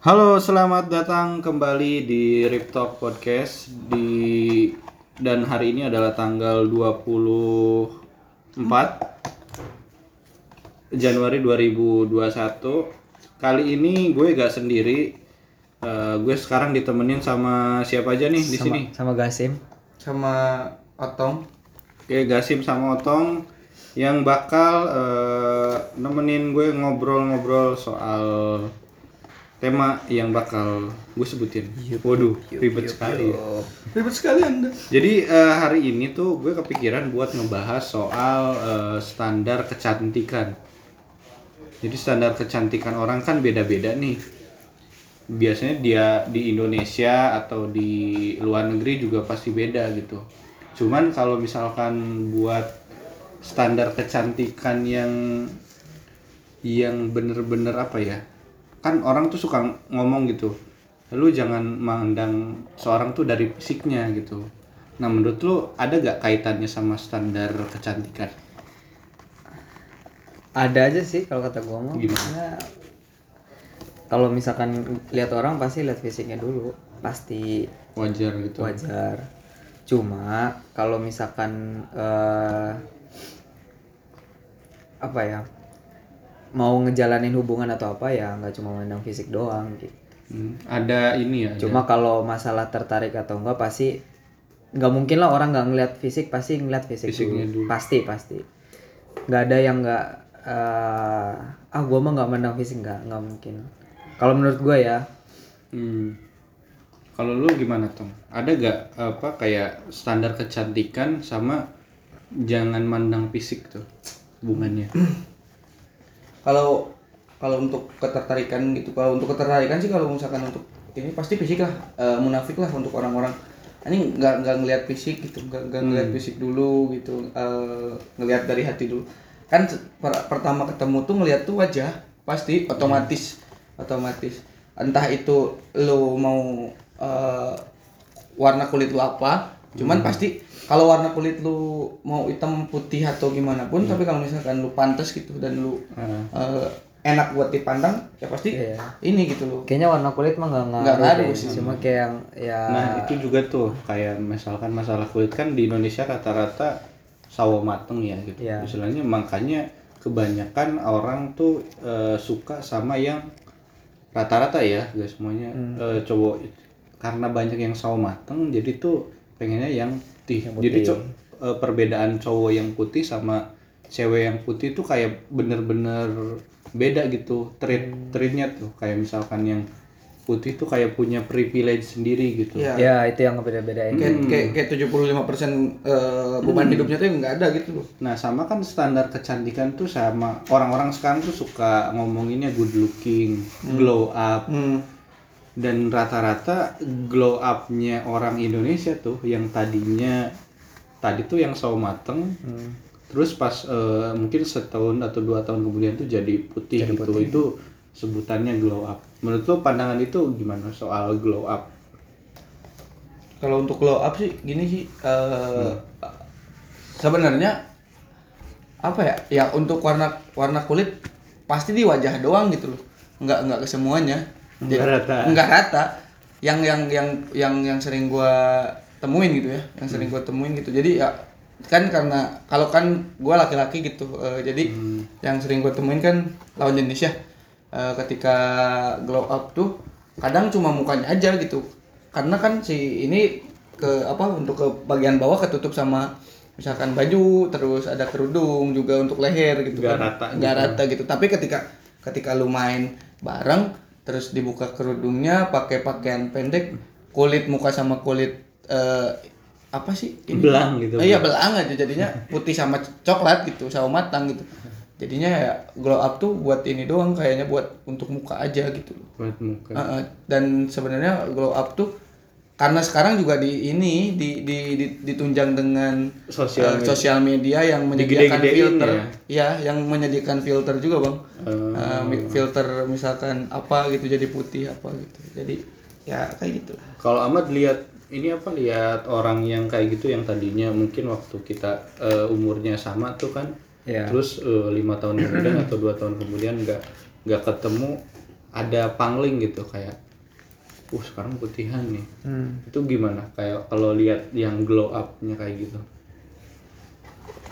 Halo, selamat datang kembali di Rip Talk Podcast di dan hari ini adalah tanggal 24 Januari 2021. Kali ini gue gak sendiri. Eh, gue sekarang ditemenin sama siapa aja nih di sama, sini? sama Gasim sama Otong Oke, Gasim sama Otong yang bakal eh, nemenin gue ngobrol-ngobrol soal tema yang bakal gue sebutin. Waduh, ribet sekali. ya. ribet sekali anda Jadi eh, hari ini tuh gue kepikiran buat ngebahas soal eh, standar kecantikan. Jadi standar kecantikan orang kan beda-beda nih. Biasanya dia di Indonesia atau di luar negeri juga pasti beda gitu. Cuman kalau misalkan buat standar kecantikan yang yang bener-bener apa ya? Kan orang tuh suka ngomong gitu. Lu jangan mandang seorang tuh dari fisiknya gitu. Nah menurut lu ada gak kaitannya sama standar kecantikan? ada aja sih kalau kata gua mah Gimana? Ya, kalau misalkan lihat orang pasti lihat fisiknya dulu pasti Wajar gitu. wajar cuma kalau misalkan eh, apa ya mau ngejalanin hubungan atau apa ya nggak cuma mandang fisik doang gitu Hmm, Ada ini ya. ada- cuma kalau masalah tertarik atau enggak pasti nggak mungkin lah orang nggak ngeliat fisik pasti ngeliat fisik Fisiknya dulu. dulu. pasti pasti nggak ada yang nggak eh, ah gua mah nggak mandang fisik nggak nggak mungkin kalau menurut gua ya Hmm. Kalau lu gimana Tom? Ada gak apa kayak standar kecantikan sama jangan mandang fisik tuh hubungannya? kalau kalau untuk ketertarikan gitu kalau untuk ketertarikan sih kalau misalkan untuk ini pasti fisik lah eh, munafik lah untuk orang-orang. Ini nggak nggak ngelihat fisik gitu nggak nggak ngelihat fisik dulu gitu eh, ngelihat dari hati dulu. Kan per- pertama ketemu tuh ngelihat tuh wajah pasti otomatis otomatis. Entah itu lo mau eh, warna kulit lu apa cuman pasti kalau warna kulit lu mau hitam putih atau gimana pun tapi kalau misalkan lu pantas gitu dan lu Ah. eh, enak buat dipandang ya pasti Iya. ini gitu loh kayaknya warna kulit mah nggak Nggak ngaruh ngaruh sih. cuma kayak yang ya Nah itu juga tuh kayak misalkan masalah kulit kan di Indonesia rata-rata sawo mateng ya gitu. Iya. Istilahnya makanya kebanyakan orang tuh eh, suka sama yang rata-rata ya guys semuanya eh, cowok karena banyak yang sawo mateng jadi tuh pengennya yang putih. Jadi co- eh, perbedaan cowok yang putih sama cewek yang putih tuh kayak bener-bener beda gitu. Treat treatnya tuh. Kayak misalkan yang putih tuh kayak punya privilege sendiri gitu. Iya. ya itu yang ngebeda-bedain. Kayak kayak kayak 75 persen beban hidupnya tuh nggak ada gitu loh. Nah sama kan standar kecantikan tuh sama orang-orang sekarang tuh suka ngomonginnya good looking, glow up, hmm. Dan rata-rata glow upnya orang Indonesia tuh yang tadinya tadi tuh yang sawo mateng, terus pas eh, mungkin setahun atau dua tahun kemudian tuh jadi putih gitu itu sebutannya glow up. Menurut lo pandangan itu gimana soal glow up? kalau untuk glow up sih gini sih eh, sebenarnya apa ya ya untuk warna warna kulit pasti di wajah doang gitu loh. Nggak nggak ke semuanya Nggak rata. nggak rata. Yang yang yang yang yang sering gua temuin gitu ya. Yang sering gua temuin gitu. Jadi ya kan karena kalau kan gua laki-laki gitu eh, jadi yang sering gua temuin kan lawan jenis ya. Eh, ketika glow up tuh kadang cuma mukanya aja gitu. Karena kan si ini ke apa untuk ke bagian bawah ketutup sama misalkan baju terus ada kerudung juga untuk leher gitu Nggak kan. rata nggak rata gitu. Tapi ketika ketika lu main bareng terus dibuka kerudungnya pakai pakaian pendek kulit muka sama kulit eh, apa sih Belang gitu. Oh iya belang aja jadinya putih sama coklat gitu sama matang gitu jadinya ya glow up tuh buat ini doang kayaknya buat untuk muka aja gitu Buat muka. Heeh. dan sebenarnya glow up tuh karena sekarang juga di ini di, di, di- ditunjang dengan Sosial eh, media. sosial media yang menyediakan Digede-gedein filter ya? ya yang menyediakan filter juga bang. Eh, mi- filter misalkan apa gitu jadi putih apa gitu jadi ya kayak gitu Kalau Ahmad lihat ini apa lihat orang yang kayak gitu yang tadinya mungkin waktu kita eh, umurnya sama tuh kan Iya. terus lima tahun kemudian atau dua tahun kemudian nggak nggak ketemu ada pangling gitu kayak uh sekarang putihan nih Hmm. itu gimana kayak kalau lihat yang glow upnya kayak gitu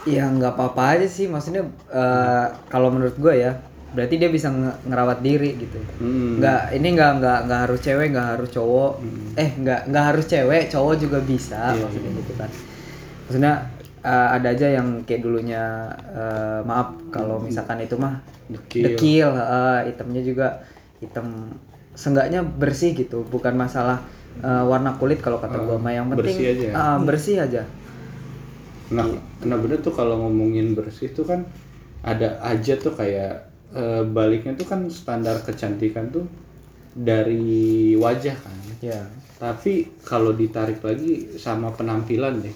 Ya nggak apa-apa aja sih, maksudnya eh, kalau menurut gue ya, berarti dia bisa nge- ngerawat diri gitu. Hmm. Nggak, ini nggak nggak nggak harus cewek, nggak harus cowok. Eh nggak nggak harus cewek, cowok juga bisa, Iya, maksudnya gitu kan. Maksudnya eh, ada aja yang kayak dulunya eh, maaf kalau misalkan itu mah Dekil. dekil, eh, hitamnya juga hitam, seenggaknya bersih gitu, bukan masalah eh, warna kulit kalau kata gua mah yang penting bersih aja ya? ah, bersih aja. Nah, nah bener tuh kalau ngomongin bersih tuh kan ada aja tuh kayak eh, baliknya tuh kan standar kecantikan tuh dari wajah kan. Ya. Tapi kalau ditarik lagi sama penampilan deh.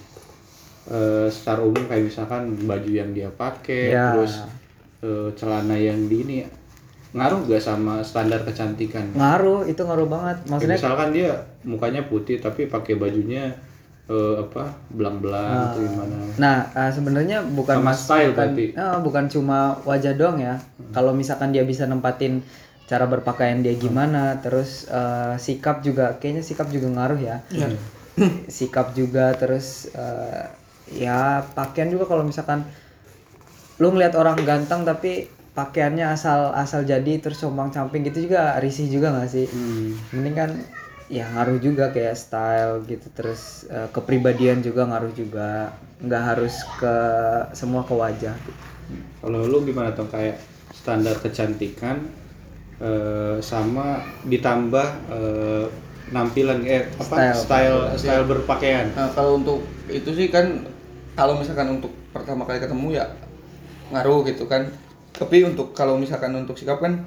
Eh, secara umum kayak misalkan baju yang dia pakai, Ya. terus eh, celana yang di ini ngaruh gak sama standar kecantikan? ngaruh itu ngaruh banget. Kayak maksudnya misalkan dia mukanya putih tapi pakai bajunya eh, apa belang-belang atau gimana? nah eh, sebenarnya bukan Sama mas style bukan, berarti. eh, bukan cuma wajah doang ya. Kalau misalkan dia bisa nempatin cara berpakaian dia gimana terus eh, sikap juga kayaknya sikap juga ngaruh ya. Sikap juga terus eh, ya pakaian juga kalau misalkan lu ngeliat orang ganteng tapi pakaiannya asal asal jadi terus sombang camping gitu juga risih juga nggak sih Hmm. mending kan ya ngaruh juga kayak style gitu terus eh, kepribadian juga ngaruh juga nggak harus ke semua ke wajah Kalau lu gimana tuh kayak standar kecantikan eh, sama ditambah eh, penampilan eh apa Style. style style, berpakaian. Nah, kalau untuk itu sih kan kalau misalkan untuk pertama kali ketemu ya ngaruh gitu kan. Tapi untuk kalau misalkan untuk sikap kan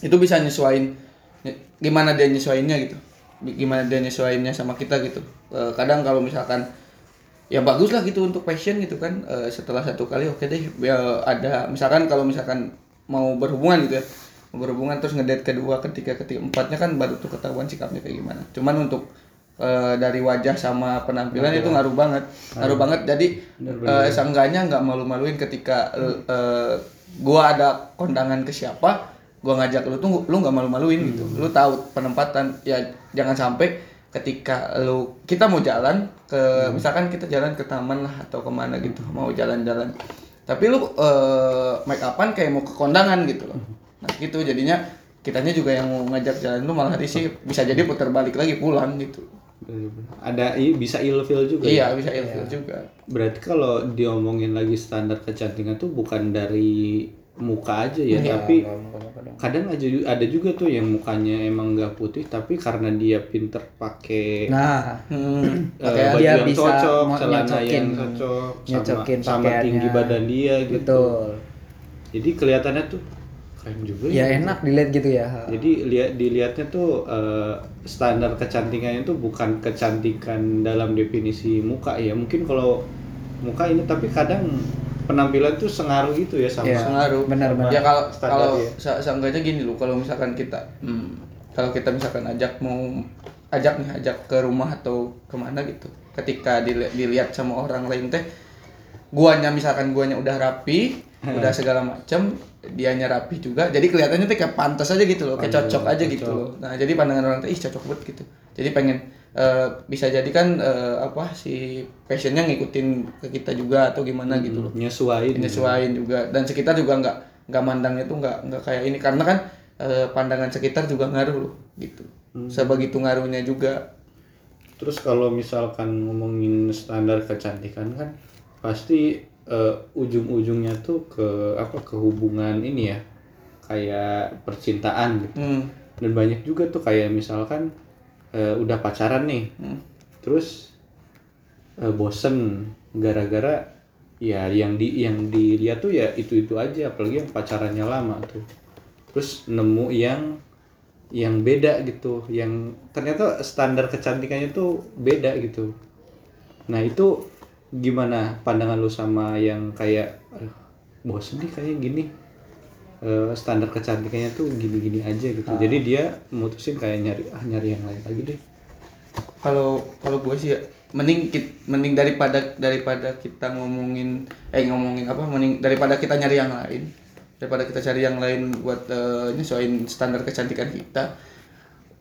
itu bisa nyesuain ny- gimana dia nyesuainnya gitu. Gimana dia nyesuainnya sama kita gitu. Eh, kadang kalau misalkan ya bagus lah gitu untuk passion gitu kan. Eh, setelah satu kali oke deh ya ada misalkan kalau misalkan mau berhubungan gitu ya. Mau berhubungan terus ngedate kedua ketiga ketiga empatnya kan baru tuh ketahuan sikapnya kayak gimana. Cuman untuk eh, dari wajah sama penampilan itu ngaruh banget. Ngaruh banget. Jadi eh, seenggaknya nggak malu-maluin ketika eh, gua ada kondangan ke siapa gua ngajak lu tuh lu nggak malu-maluin gitu. Lu tahu penempatan ya jangan sampai ketika lu kita mau jalan ke misalkan kita jalan ke taman lah atau ke mana gitu mau jalan-jalan. Tapi lu eh, make upan kayak mau ke kondangan gitu loh. Nah gitu jadinya kitanya juga yang mau ngajak jalan lu malah risih bisa jadi putar balik lagi pulang gitu Ada bisa ilfil juga. ya? iya bisa ilfil juga Berarti kalau diomongin lagi standar kecantikan tuh bukan dari muka aja ya, tapi kadang aja ada juga tuh yang mukanya emang nggak putih tapi karena dia pinter pakai nah hmm, pakaian baju dia yang bisa cocok, celana yang cocok sama, sama tinggi badan dia gitu. betul Jadi kelihatannya tuh keren juga ya enak dilihat gitu ya Jadi lihat dilihatnya tuh eh, standar kecantikannya tuh bukan kecantikan dalam definisi muka ya. Mungkin kalau muka ini tapi kadang penampilan tuh sengaruh gitu ya sama Iya. pengaruh benar-benar. ya kalau kalau se- seenggaknya gini loh kalau misalkan kita hmm, kalau kita misalkan ajak mau ajak nih ajak ke rumah atau ke mana gitu ketika dili- dilihat sama orang lain teh guanya misalkan guanya udah rapi udah segala macam dianya rapi juga. Jadi kelihatannya tuh kayak pantas aja gitu loh kayak cocok aja gitu loh. Nah jadi pandangan orang tuh ih cocok banget gitu. Jadi pengen eh, bisa jadi kan eh, apa si passionnya ngikutin ke kita juga atau gimana gitu loh. nyesuaiin. penyesuaian juga. Dan sekitar juga nggak nggak mandangnya tuh nggak nggak kayak ini. Karena kan eh, pandangan sekitar juga ngaruh loh gitu. Sebegitu ngaruhnya juga. Terus kalau misalkan ngomongin standar kecantikan kan pasti eh, ujung-ujungnya tuh ke apa ke hubungan ini ya kayak percintaan gitu. hmm. Dan banyak juga tuh kayak misalkan eh, udah pacaran nih, Hmm. terus eh, bosen gara-gara ya yang di yang dilihat tuh ya itu itu aja apalagi yang pacarannya lama tuh terus nemu yang yang beda gitu yang ternyata standar kecantikannya tuh beda gitu nah itu gimana pandangan lu sama yang kayak "Aduh, bosen nih kayak gini. Eh, standar kecantikannya tuh gini-gini aja gitu. Jadi dia mutusin kayak nyari ah nyari yang lain lagi deh. Kalau kalau gue sih ya, mending kit- mending daripada daripada kita ngomongin eh ngomongin apa mending daripada kita nyari yang lain daripada kita cari yang lain buat eh, nyesuaiin standar kecantikan kita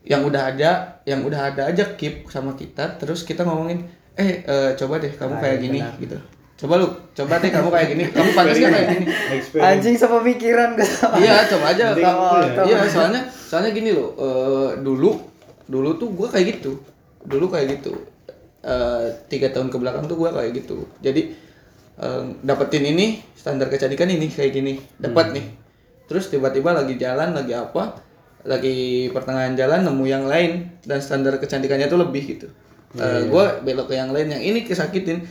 yang udah ada yang udah ada aja keep sama kita terus kita ngomongin eh eh, coba deh kamu kayak gini gitu. Coba lu coba deh kamu kayak gini. Kamu pantas nggak kayak gini. Anjing sepemikiran gue sama. iya coba aja. Ya. iya soalnya soalnya gini loh eh, dulu dulu tuh gua kayak gitu. Dulu kayak gitu. Eh, tiga tahun ke belakang tuh gua kayak gitu. Jadi eh, dapetin ini standar kecantikan ini kayak gini. Dapat nih. Terus tiba-tiba lagi jalan lagi apa lagi pertengahan jalan nemu yang lain. Dan standar kecantikannya tuh lebih gitu Eh, gua belok ke yang lain yang ini kesakitin.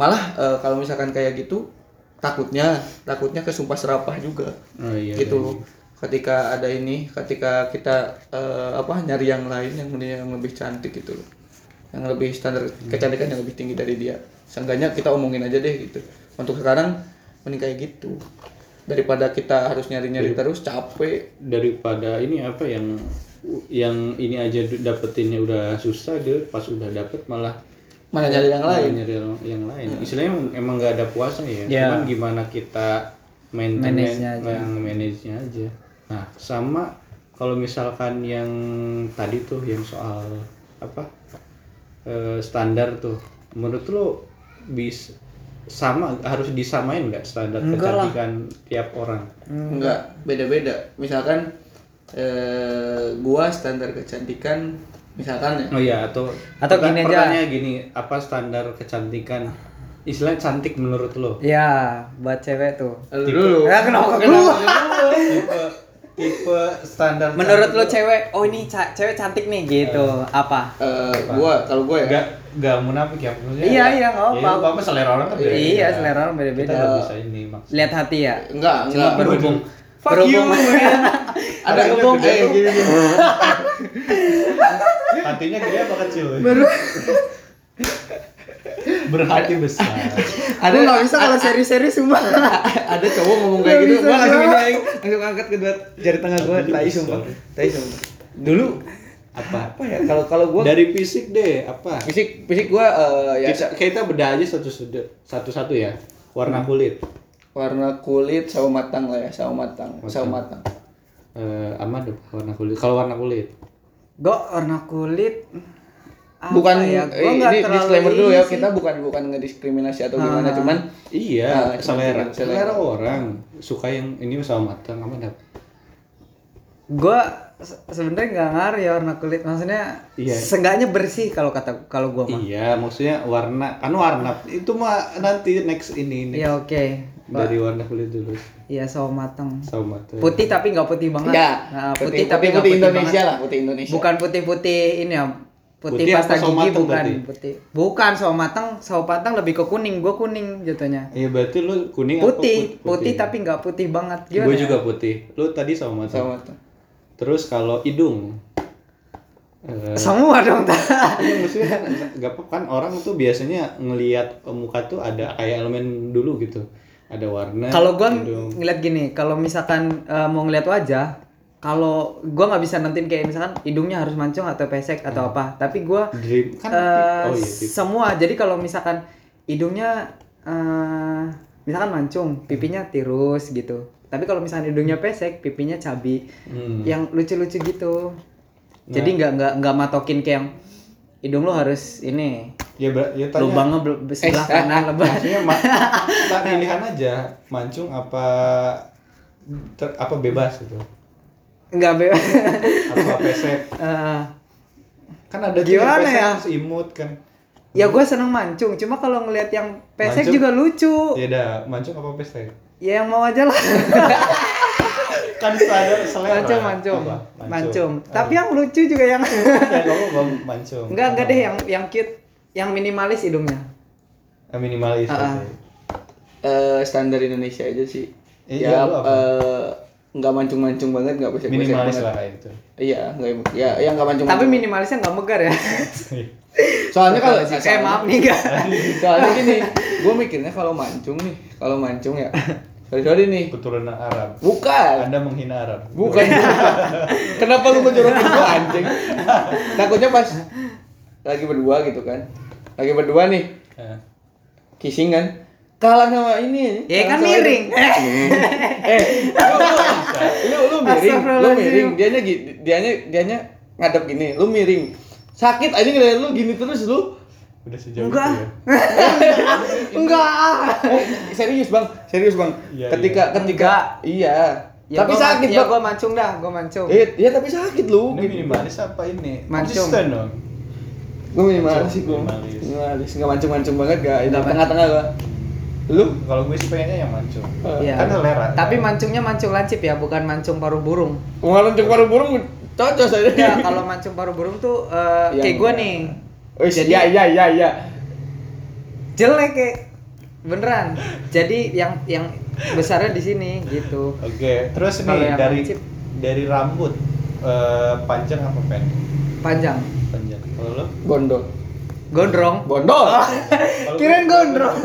Malah eh, kalau misalkan kayak gitu takutnya takutnya kesumpah serapah juga. Oh iya. gitu loh. ketika ada ini ketika kita eh, apa nyari yang lain yang yang lebih cantik gitu loh. Yang lebih standar kecantikan yang lebih tinggi dari dia. Seenggaknya kita omongin aja deh gitu. Untuk sekarang mending kayak gitu. Daripada kita harus nyari-nyari terus capek. Daripada ini apa yang yang ini aja dapetinnya udah susah dia pas udah dapet malah mana nyari yang lain. malah nyari yang, lain. Istilahnya emang- emang nggak ada puasa ya. Ya. cuman gimana kita maintain Manage-nya aja. yang manage-nya aja. Nah sama kalau misalkan yang tadi tuh yang soal apa eh, standar tuh menurut lo bis sama harus disamain nggak standar Enggak lah. kecantikan tiap orang? Enggak beda-beda. Misalkan eh, gua standar kecantikan misalkan ya Oh iya atau Atau gini aja. pertanyaannya gini, apa standar kecantikan? Istilahnya cantik menurut lo? Ya, buat cewek tuh. Lu dulu Ya, kenapa Kenapa gua? lu? tipe tipe standar Menurut lo cewek, oh ini ca- cewek cantik nih gitu. Apa? Eh, gua kalau gua ya Gak gak munafik ya maksudnya. Iya, iya, nggak apa-apa. Ya, apa selera orang kan beda. Iya, selera orang Kita beda-beda. nggak bisa ini maksudnya. Lihat hati ya. enggak Cuma enggak berhubung Fuck berhubung ada berhubung eh, gini. Hatinya gede apa kecil? Berhati besar. ada nggak bisa kalau seri-seri sumpah. ada cowok ngomong kayak Nggak gitu gua langsung ini langsung angkat kedua jari tengah gua tai sumpah tai sumpah dulu Apa? apa ya kalau kalau gua Dari fisik deh, apa? fisik fisik gua eh, ya Kita, kita bedah aja satu satu satu satu ya. Warna kulit. Warna kulit sawo matang lah ya sawo matang sawo matang Eh, aman deh warna kulit. Kalau warna kulit. Gue warna kulit apa bukan ya? eh, Gua nggak ini terlalu disclaimer dulu ya sih. kita bukan bukan ngediskriminasi atau gimana Ah. cuman Iya, Ah, selera. selera. selera. orang suka yang ini sama matang apa dah? Gue se- sebenarnya nggak ngaruh ya warna kulit. Maksudnya Iya. seenggaknya bersih kalau kata kalau gue mah. Iya, maksudnya warna kan warna itu mah nanti next ini next Iya oke. Dari warna kulit dulu Iya sawo matang. sama matang. Putih tapi nggak putih banget. ya Nah, putih, putih, tapi nggak putih putih, Indonesia banget. lah putih Indonesia Bukan putih-putih ini ya. Putih, Putih pasta sawo gigi matang bukan berarti? putih. Bukan sawo matang, sawo matang lebih ke kuning. Gue kuning jatuhnya. Iya berarti lu kuning Putih, apa putih, tapi nggak putih banget. Gimana? Gue ya? juga putih. Lu tadi sama matang. sawo matang Terus kalau hidung eh, Semua dong. Iya maksudnya nggak apa kan orang tuh biasanya ngelihat muka tuh ada kayak elemen dulu gitu. Ada warna. kalau gua hidung. ngeliat gini kalau misalkan eh, mau ngeliat wajah kalau gua nggak bisa nentuin kayak misalkan hidungnya harus mancung atau pesek atau apa. Tapi gua dream kan eh, oh iya tip. semua. Jadi kalau misalkan hidungnya eh, misalkan mancung pipinya tirus gitu. Tapi kalau misalkan hidungnya pesek pipinya cabi. Hmm. yang lucu-lucu gitu. Jadi nggak nggak nggak matokin kayak yang hidung lo harus ini Ya, ber- ya tanya. lubangnya bel- sebelah kanan lebar Maksudnya ma pilihan aja mancung apa ter- apa bebas gitu. nggak bebas Apa pesek. Eh, Kan ada Gimana pesek ya? terus imut kan. Ya gue seneng mancung, cuma kalau ngelihat yang pesek Mancung? juga lucu. Ya udah, mancung apa pesek? Ya yang mau aja lah. Kan sadar selera. mancung, mancung, Apa? mancung. Tapi yang lucu juga yang ya kamu mau mancung. enggak enggak deh yang yang cute, yang minimalis hidungnya. Eh, minimalis. Ah, ah. Eh, standar Indonesia aja sih Iya, ya apa? eh, nggak mancung-mancung banget nggak pesek Minimalis banget lah kayak itu. iya nggak ya ya nggak mancung Tapi minimalisnya nggak megar ya. soalnya kalau eh maaf nih enggak. soalnya gini gue mikirnya kalau mancung nih kalau mancung ya sorry sorry nih. Keturunan Arab. bukan. Anda menghina Arab. bukan. Kenapa lu ngejorokin gue anjing? Takutnya pas lagi berdua gitu kan. Lagi berdua nih. Eh, kissing kan. Kalah sama ini. Ya kan miring. itu. eh. Lu lu, lu, lu miring. Lu miring. Dianya dianya dianya ngadep gini. Lu miring. Sakit aja ngeliat lu gini terus lu Udah sejauh Enggak. itu ya. Enggak. eh, serius bang serius bang Iya, ketika ketika iya Ya, tapi gua- sakit ya bang gua mancung dah, gua mancung. eh iya tapi sakit lu Ini minimalis apa ini? Mancung. Konsisten dong. gue minimalis sih gue Minimalis. minimalis nggak mancung-mancung banget gak ini Nggak tengah-tengah gua lu Kalau gue sih pengennya yang mancung. Iya. Kan selera. Tapi mancungnya mancung lancip ya, bukan mancung paruh burung. mau mancung paru burung cocok saja Ya, kalau mancung paruh burung tuh eh, Iya, kayak gua iya. nih. Oh, Jadi- iya iya iya iya Jelek kayak beneran. Jadi yang yang besarnya di sini gitu. Oke, terus Kalau nih yang dari lancip. dari rambut eh, panjang apa pendek? Panjang. Panjang. Kalau lo? gondol Gondrong. gondol Kalau Kirain gondrong.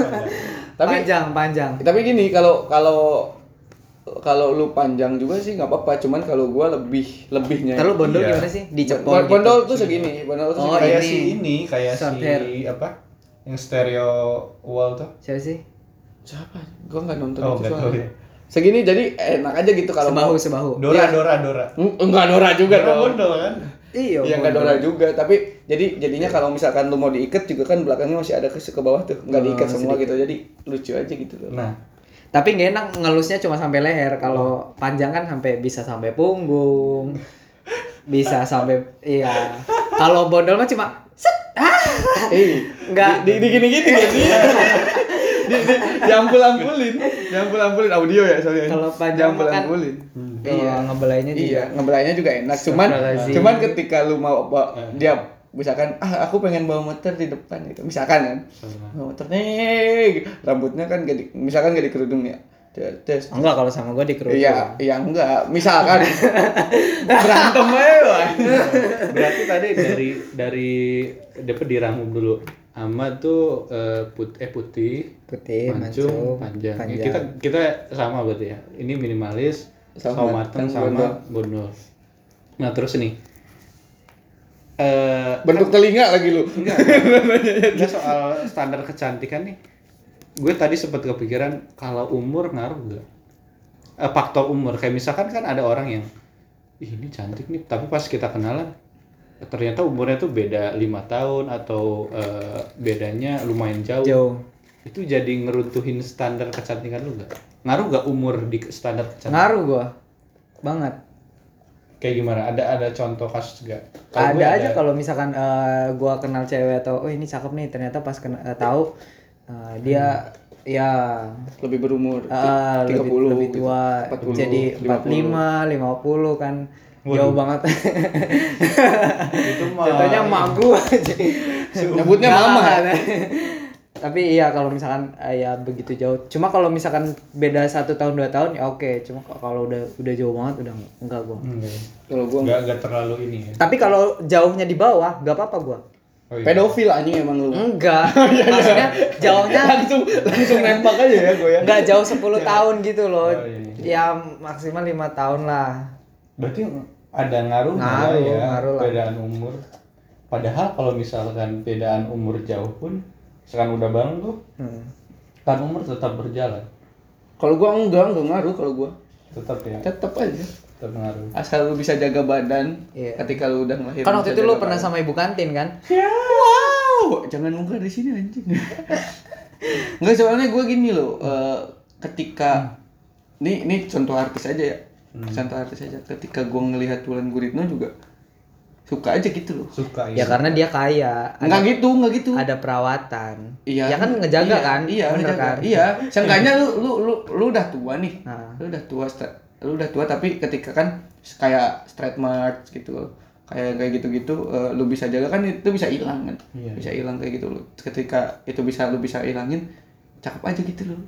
Tapi- panjang, panjang. tapi gini kalau kalau kalau lu panjang juga sih nggak apa-apa cuman kalau gua lebih lebihnya Terus bondol Iya. gimana sih? Dicepol Bon- gitu. bondol tuh segini bondol tuh Oh, segini. kayak ini. si ini, kayak Short si hair. apa? Yang stereo wall tuh. Siapa sih? siapa gua nggak nonton Oh, itu soalnya. ya. segini jadi enak aja gitu kalau sebahu, mau sebahu. Dora, Iya. Dora, Dora. Eng- enggak Dora juga Dora bondol kan? Iya, Iya nggak bondol. Dora juga tapi jadi jadinya kalau misalkan lu mau diikat juga kan belakangnya masih ada ke, ke bawah tuh nggak Oh, diikat semua gitu jadi lucu aja gitu loh Nah, Tapi nggak enak ngelusnya cuma sampai leher. Kalau panjang kan sampai bisa sampai punggung. Bisa sampai iya. Kalau bondol mah cuma set. Ah. eh Enggak. di, di gini gini ya sih di, di, diampul ampulin diampul ampulin audio ya soalnya Kalau panjang diampul kan- ampulin Iya, ngebelainya juga. Iya, ngebelainya juga enak. Cuman cuman ketika lu mau bawa, dia misalkan ah aku pengen bawa motor di depan gitu. Misalkan kan. Bawa motor nih, rambutnya kan gak di, misalkan gak di kerudung ya. Tes- Tes. Enggak kalau sama gua di kerudung. Iya, iya enggak. Misalkan berantem aja. Berarti tadi dari dari dapat di rambut dulu. Ama tuh eh, put eh putih, Putih, mancung, mancung, panjang. Ya, panjang. kita kita sama berarti ya. Ini minimalis, Sama sama sama bondol. Nah terus nih, eh Bentuk telinga lagi lu. Ini soal standar kecantikan nih. Gue tadi sempat kepikiran kalau umur ngaruh gak? Eh, faktor umur kayak misalkan kan ada orang yang Ih, ini cantik nih, tapi pas kita kenalan ternyata umurnya tuh beda lima tahun atau eh, bedanya lumayan jauh. Jauh. Itu jadi ngeruntuhin standar kecantikan lu gak? Ngaruh gak umur di standar kecantikan? Ngaruh gua. Banget. Kayak gimana? Ada ada contoh kasus gak? Kalau ada aja kalau misalkan eh, gua kenal cewek atau oh ini cakep nih ternyata pas kena, eh, tahu eh, dia ya Lebih berumur. eh, 30 lebih, lebih gitu. tua 40, jadi 45 50 kan jauh banget itu mah contohnya emak gua Nyebutnya Nggak, mama. Tapi iya kalau misalkan eh, ya begitu jauh cuma kalau misalkan beda satu tahun dua tahun ya oke cuma kalau udah udah jauh banget udah enggak gua Enggak, Kalau gua enggak, enggak terlalu ini ya. tapi kalau jauhnya di bawah nggak apa-apa gua Oh, iya. pedofil anjing emang lu. enggak maksudnya jauhnya langsung langsung nempak aja ya gue ya. nggak jauh 10 tahun gitu loh Oh, iya, ya maksimal lima tahun lah Berarti ada ngaruh nggak Ngaruh, ya ngaruh lah. perbedaan umur. Padahal kalau misalkan perbedaan umur jauh pun, misalkan udah bareng tuh, hmm. kan umur tetap berjalan, Kalau gua enggak, enggak ngaruh kalau gua. tetap ya, Tetap aja. tetap ngaruh. Asal lu bisa jaga badan Iya. ketika lu udah ngelahirin. kan waktu itu lu pernah badan. sama ibu kantin kan Wow, jangan muka di sini anjing. Enggak soalnya gue gini loh, eh, ketika nih ini contoh artis aja ya, contoh artis aja. Ketika gue ngelihat Wulan Guritno juga suka aja gitu loh. Suka ya karena dia kaya Enggak gitu, enggak gitu. ada perawatan Iya. ya kan ngejaga iya, kan Iya, Bener ngejaga. kan Iya. Seenggaknya lu lu lu lu udah tua nih. Nah. Lu udah tua, sta- lu udah tua tapi ketika kan kayak straight march gitu loh. Kayak kayak gitu-gitu eh, lu bisa jaga kan itu bisa hilang kan. Iya. Bisa hilang kayak gitu loh. Ketika itu bisa lu bisa hilangin cakep aja gitu loh.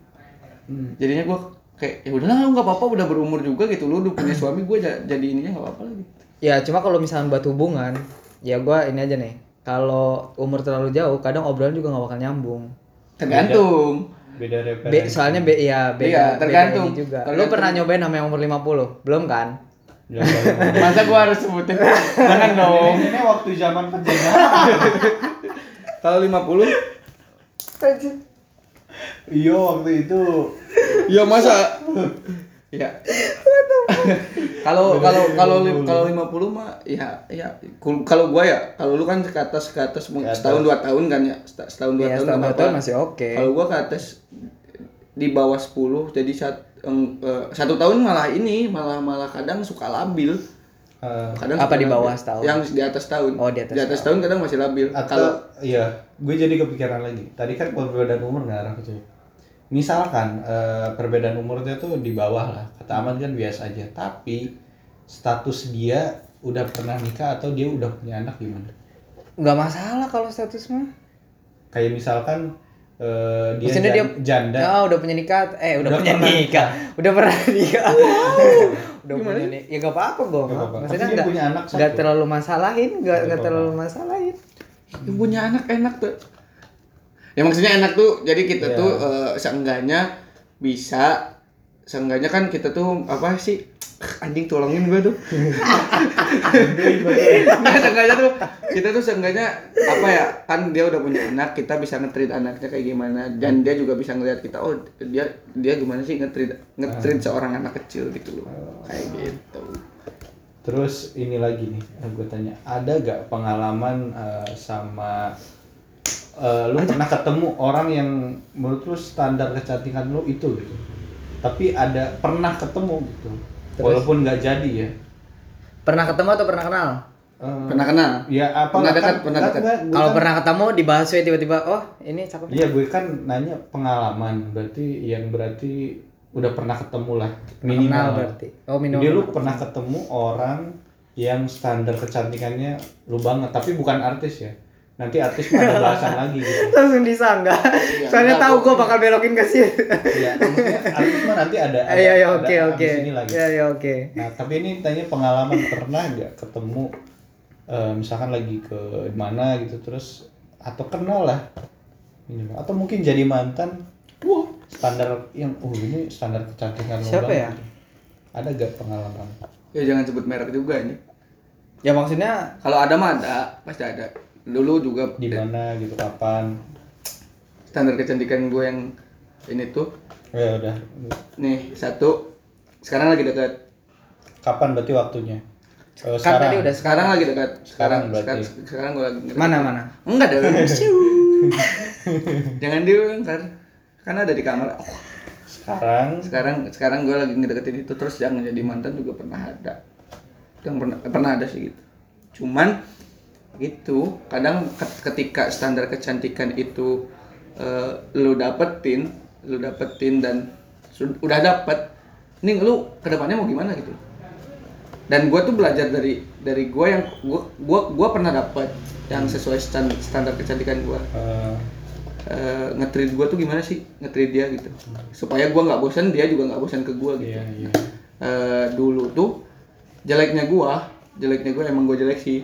Hmm. Jadinya gua kayak ya udahlah nggak apa-apa udah berumur juga gitu lu udah punya suami gua ja- jadi ininya nggak apa-apa lagi. Ya cuma kalau misalnya buat hubungan ya gua ini aja nih kalau umur terlalu jauh kadang obrolan juga nggak bakal nyambung Tergantung. beda Be, referensi. soalnya be, ya beda, Iya, beda tergantung. ini juga. Lu Tergantung. pernah nyobain sama yang umur 50? Belum kan? Masa gua harus sebutin? Jangan dong. ini, ini waktu zaman penjajahan. Kalau 50 Iya waktu itu Ya masa? ya. Kalau kalau kalau kalau 50 mah ya ya kalau gua ya kalau lu kan ke atas ke atas mungkin setahun dua tahun kan ya Seta- setahun dua Iya, tahun setahun nggak dua tahun masih oke. Kalau gua ke atas di bawah 10 jadi eng- eh, satu tahun malah ini malah malah kadang suka labil. eh, Kadang Apa di bawah labil. setahun? Yang di atas tahun. Oh, di atas tahun kadang masih labil. atau Kalau iya gue jadi kepikiran lagi tadi kan perbedaan umur ngarah ke situ misalkan eh, perbedaan umurnya tuh di bawah lah. Kata aman kan biasa aja. Tapi status dia udah pernah nikah atau dia udah punya anak gimana? Nggak masalah kalau status mah. Kayak misalkan eh, dia, Maksudnya jan- janda. Ah, udah punya nikah. Eh udah, Udah punya pernah nikah. udah pernah nikah. Udah punya nikah ya gak apa-apa gue Nggak apa-apa. maksudnya dia nggak punya anak nggak terlalu masalahin nggak apa-apa. terlalu masalahin. Punya anak enak tuh ya maksudnya enak tuh. Jadi kita Iya. tuh eh, seenggaknya bisa seenggaknya kan kita tuh apa sih? Anjing tolongin gue tuh. Nah, seenggaknya tuh kita tuh seenggaknya apa ya kan dia udah punya anak kita bisa ngetrit anaknya kayak gimana. Dan dia juga bisa ngeliat kita oh dia dia gimana sih ngetrit ngetrit seorang anak kecil gitu loh. Kayak gitu. Terus ini lagi nih, gue tanya, ada gak pengalaman eh, sama eh, lu pernah ketemu orang yang menurut lu standar kecantikan lu itu gitu, tapi ada pernah ketemu gitu, walaupun nggak jadi ya. pernah ketemu atau pernah kenal? Eh, pernah kenal. ya apa Pernah kan- dekat, pernah kan dekat. gua- gua kalau kan- pernah ketemu dibahas ya tiba-tiba oh ini cakep. Iya gue kan nanya pengalaman, berarti yang berarti udah pernah ketemu lah minimal. kenal berarti. Oh minimal. Jadi lu pernah ketemu orang yang standar kecantikannya lu banget, tapi bukan artis ya. Nanti artis ada bahasan lagi gitu. langsung disangka soalnya enggak, tahu gua- gue bakal belokin ke situ Iya, maksudnya artis mah nanti ada. ada iya iya ada oke abis oke Ini lagi. iya iya oke Nah, tapi ini tanya pengalaman pernah nggak ketemu eh, misalkan lagi ke mana gitu terus atau kenal lah minimal atau mungkin jadi mantan wah standar yang oh ini standar kecantikan lo Siapa ya? gitu. ada gak pengalaman ya jangan sebut merek juga ini ya maksudnya Kalau ada mah ada, pasti ada. Dulu juga di mana gitu kapan standar kecantikan gue yang ini tuh, ya udah nih satu, sekarang lagi dekat. kapan berarti waktunya Eh, kan tadi udah Sekarang lagi dekat. Sekarang sekarang, berarti. sekarang, sekarang gue lagi. mana mana Enggak ada. Siu. Jangan diulang kan. Karena ada di kamar. Oh, sekarang sekarang sekarang gue lagi ngedeketin itu terus yang jadi mantan juga pernah ada. Yang pernah pernah ada sih gitu. Cuman gitu kadang ke- ketika standar kecantikan itu eh, lu dapetin lu dapetin dan udah dapet ini lu ke depannya mau gimana? Gitu. Dan gue tuh belajar dari dari gue yang gue gua gua pernah dapet yang sesuai stan- standar kecantikan gue eh, uh, ngetrit gue tuh gimana sih? Ngetrit dia gitu. Supaya gue nggak bosan dia juga nggak bosan ke gue gitu. Iya iya. Eh, dulu tuh jeleknya gue jeleknya gue emang gue jelek sih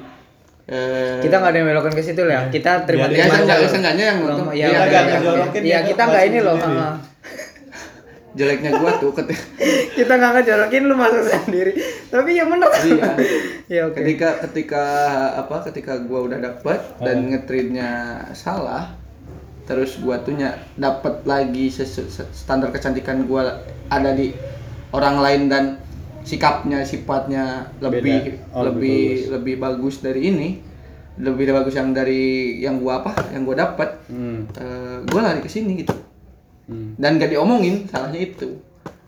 Eh, kita nggak ada yang belokan ke situ lah kita terima Biar ya terima seenggak- aja seenggaknya yang nonton Iya, iya, kita iya, iya. ngejorokin Iya, dia kita nggak ini loh. jeleknya gue tuh ketika kita nggak ngejorokin lu masuk sendiri. Tapi ya bener. Iya. Ya oke. Ketika ketika apa ketika gue udah dapet dan ngetritnya salah terus gue tuh dapet lagi standar kecantikan gue ada di orang lain dan sikapnya sifatnya lebih Beda. Oh, lebih lebih bagus dari ini lebih bagus yang dari yang gua apa yang gua dapat hmm. eh, gua lari ke sini gitu Hmm. dan gak diomongin salahnya itu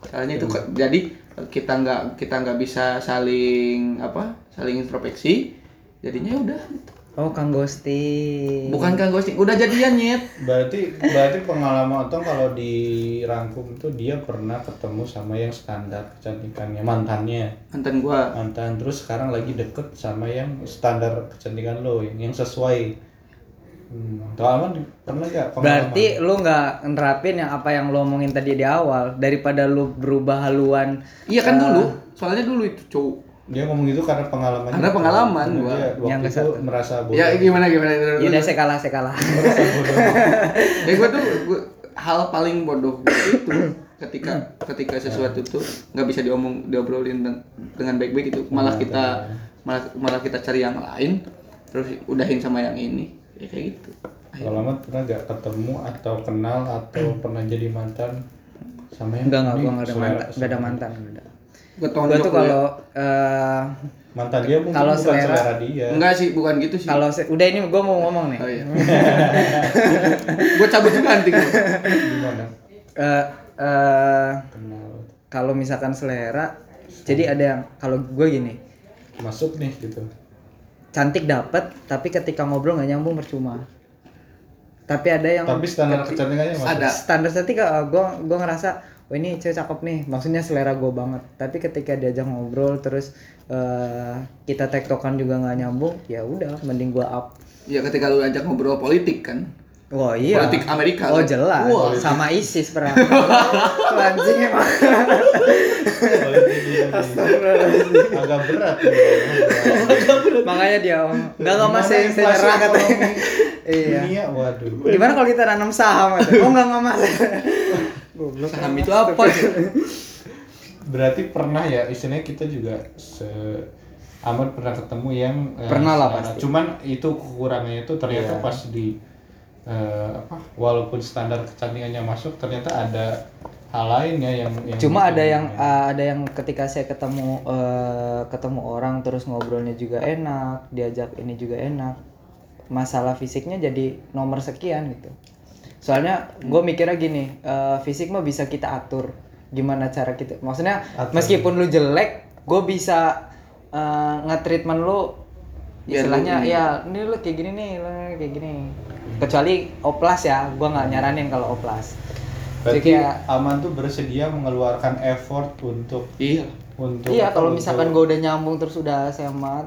salahnya itu ke- jadi kita nggak kita nggak bisa saling apa saling introspeksi jadinya ya udah gitu. Oh kang ghosting bukan kan ghosting udah jadian nyet Berarti berarti pengalaman Otong kalau dirangkum itu dia pernah ketemu sama yang standar kecantikannya mantannya mantan gua mantan terus sekarang lagi deket sama yang standar kecantikan lo yang, yang sesuai. Hmm. Tuh Alman pernah gak pengalaman? berarti lu nggak nerapin yang apa yang lu omongin tadi di awal daripada lu berubah haluan iya kan dulu soalnya dulu itu cowok dia ngomong gitu karena pengalaman. Karena pengalaman gua. Dia waktu Yang itu merasa bodoh. ya gimana gimana ya udah saya kalah saya kalah. Ya gue tuh gua, hal paling bodoh gua itu ketika ketika sesuatu tuh nggak bisa diomong diobrolin den- dengan baik-baik itu. Malah kita malah malah kita cari yang lain terus udahin sama yang ini. Ya kayak gitu. Kalau Ahmad pernah gak ketemu atau kenal atau pernah jadi mantan sama yang enggak enggak gua enggak ada mantan enggak ada mantan enggak ada Gue tuh kalau eh, mantan dia mungkin Kalau bukan selera- selera, dia. Enggak sih, bukan gitu sih. kalau se- udah ini gua mau ngomong nih Oh iya. gue cabut juga nanti. Gimana? Eh, eh, Kenal kalau misalkan selera jadi ada yang kalau gue gini masuk nih gitu. cantik dapat tapi ketika ngobrol nggak nyambung percuma tapi ada yang Tapi standar kecantikannya. Ada. standar cantik gue gue ngerasa oh ini cewek cakep nih maksudnya selera gue banget tapi ketika diajak ngobrol terus eh, kita tektokan juga nggak nyambung ya udah mending gue up Ya ketika lu ajak ngobrol politik kan. Wah iya. Politik Amerika, Oh kan? jelas. Wah. Sama ISIS perang. Tuh anjing emang. Agak berat. nih. Makanya dia om. Enggak enggak mas Gimana saya inflasi saya nyerah katanya. Iya. Dunia, waduh. Gimana kalau kita nanam saham? Oh enggak enggak mas. Goblok. Saham itu apa? Berarti pernah ya, istilahnya kita juga se Ahmad pernah ketemu yang eh, Pernah lah, pasti. Cuman itu kekurangannya itu ternyata Iya. pas di eh, apa? Walaupun standar kecantikannya masuk, ternyata ada hal lain ya yang, yang Cuma ada bikin- yang uh, ada yang ketika saya ketemu uh, ketemu orang terus ngobrolnya juga enak, diajak ini juga enak. Masalah fisiknya jadi nomor sekian gitu. Soalnya gue mikirnya gini, uh, fisik mah bisa kita atur. Gimana cara kita? Maksudnya Atur. meskipun lu jelek, gue bisa uh, nge-treatment lu istilahnya lu- ya ini lu kayak gini nih, lu kayak gini. Kecuali oplas ya, gue nggak nyaranin kalau oplas. Jadi kayak Aman tuh bersedia mengeluarkan effort untuk Iya. untuk Iya, kalau misalkan gue udah nyambung terus udah semat,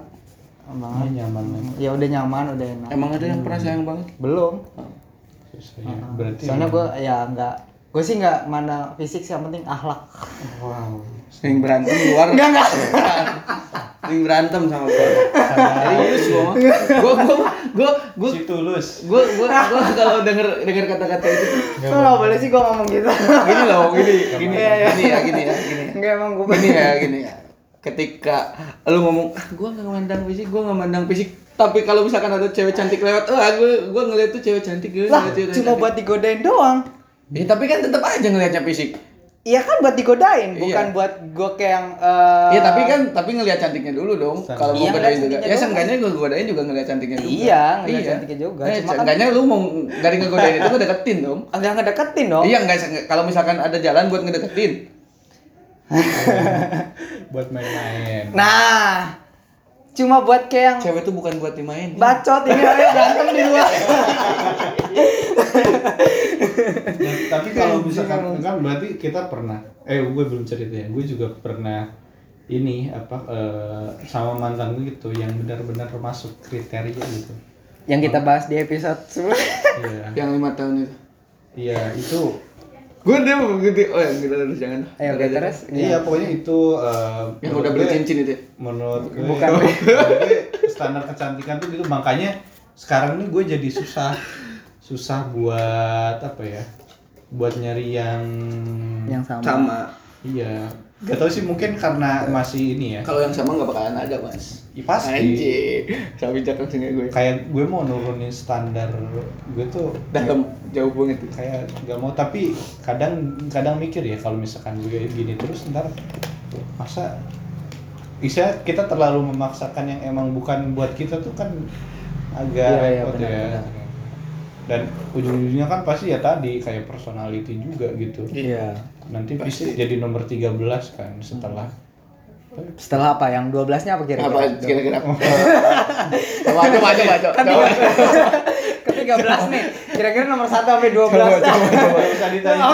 Ah, banget. nyaman. Ya udah nyaman, udah enak. Emang ada yang pernah sayang banget? Belum. Ya. Berarti Soalnya gue ya nggak, gue sih nggak mana fisik sih yang penting akhlak. wow. Sering berantem di luar. Enggak enggak. Sering berantem sama gue. Serius gua mah. Gua gua gua gua Si tulus. gua gua gua kalau denger denger kata-kata itu Kok nggak boleh sih gue ngomong gitu? gini loh, gini, gini, Iya, iya. gini ya, gini ya, gini. ya. Enggak emang gue. Gini ya, gini ya. Ketika lu ngomong, ah, gua nggak memandang fisik, gua nggak memandang fisik. Tapi kalau misalkan ada cewek cantik lewat, ah, gua gua ngeliat tuh cewek cantik, gua Lah, ngeliat cewek cuma cantik. buat digodain doang. Ya, tapi kan tetap aja ngeliatnya fisik. Iya kan buat digodain, Iya. bukan buat gue kayak yang. eh, Iya tapi kan tapi ngelihat cantiknya dulu dong. Kalau mau Iya, godain ngeliat juga. cantiknya Ya doang. seenggaknya gue godain juga ngelihat cantiknya juga. Iya, ngeliat cantiknya juga. Eh, Cuma kan- seenggaknya lu mau dari ngegodain itu ngedeketin dong. agak ngedeketin dong. Iya enggak kalau misalkan ada jalan buat ngedeketin. buat main-main. Nah, cuma buat kayak yang Cewek tuh bukan buat dimain. bacot ini ayo berantem di luar. Nah, tapi kalau misalkan kan berarti kita pernah eh gue belum cerita ya gue juga pernah ini apa eh, sama mantan gue gitu yang benar-benar masuk kriteria gitu yang kita bahas di episode sebelumnya. iya Yang lima tahun itu. iya itu Gue dia begitu. Oh ya kita terus jangan. Ayo oke terus. iya pokoknya itu eh, Yang udah beli cincin itu. ya? menurut gue Bukan. gue standar kecantikan tuh gitu makanya sekarang nih gue jadi susah susah buat apa ya buat nyari yang Yang sama. Sama. iya gak tau sih mungkin karena masih ini ya Kalau yang sama nggak bakalan ada mas. Ya, pasti Anjir. Sabi cakep sini gue. kayak gue mau nurunin standar gue tuh Dalam jauh banget. kayak gak mau tapi kadang kadang mikir ya kalau misalkan gue gini terus ntar masa bisa kita terlalu memaksakan yang emang bukan buat kita tuh kan agak iya, repot benar, ya benar. dan ujung-ujungnya kan pasti ya tadi kayak personality juga gitu Iya. Nanti bisa jadi nomor 13 kan setelah Setelah apa? Yang 12-nya apa kira-kira? Apa kira-kira? Coba coba coba coba. Coba. Ke 13 nih. Kira-kira nomor 1 sampai 12. Coba, coba, coba. bisa ditanya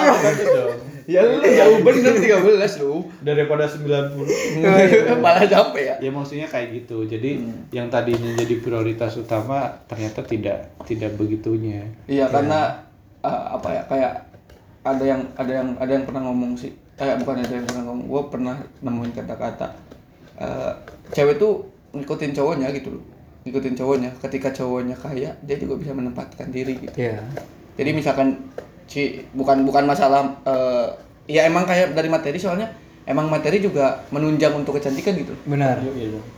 Ya lu jauh bener 13 lu. daripada 90 Malah capek ya. ya maksudnya kayak gitu jadi yang tadinya jadi prioritas utama ternyata tidak tidak begitunya Iya karena uh, apa ya kayak ada yang ada yang ada yang pernah ngomong sih. Kayak bukan ada yang pernah ngomong. Gue pernah nemuin kata-kata. Uh, cewek tuh ngikutin cowoknya gitu loh. Ngikutin cowoknya. Ketika cowoknya kaya dia juga bisa menempatkan diri gitu. Iya. jadi misalkan si bukan bukan masalah uh, ya emang kayak dari materi soalnya emang materi juga menunjang untuk kecantikan gitu. Benar.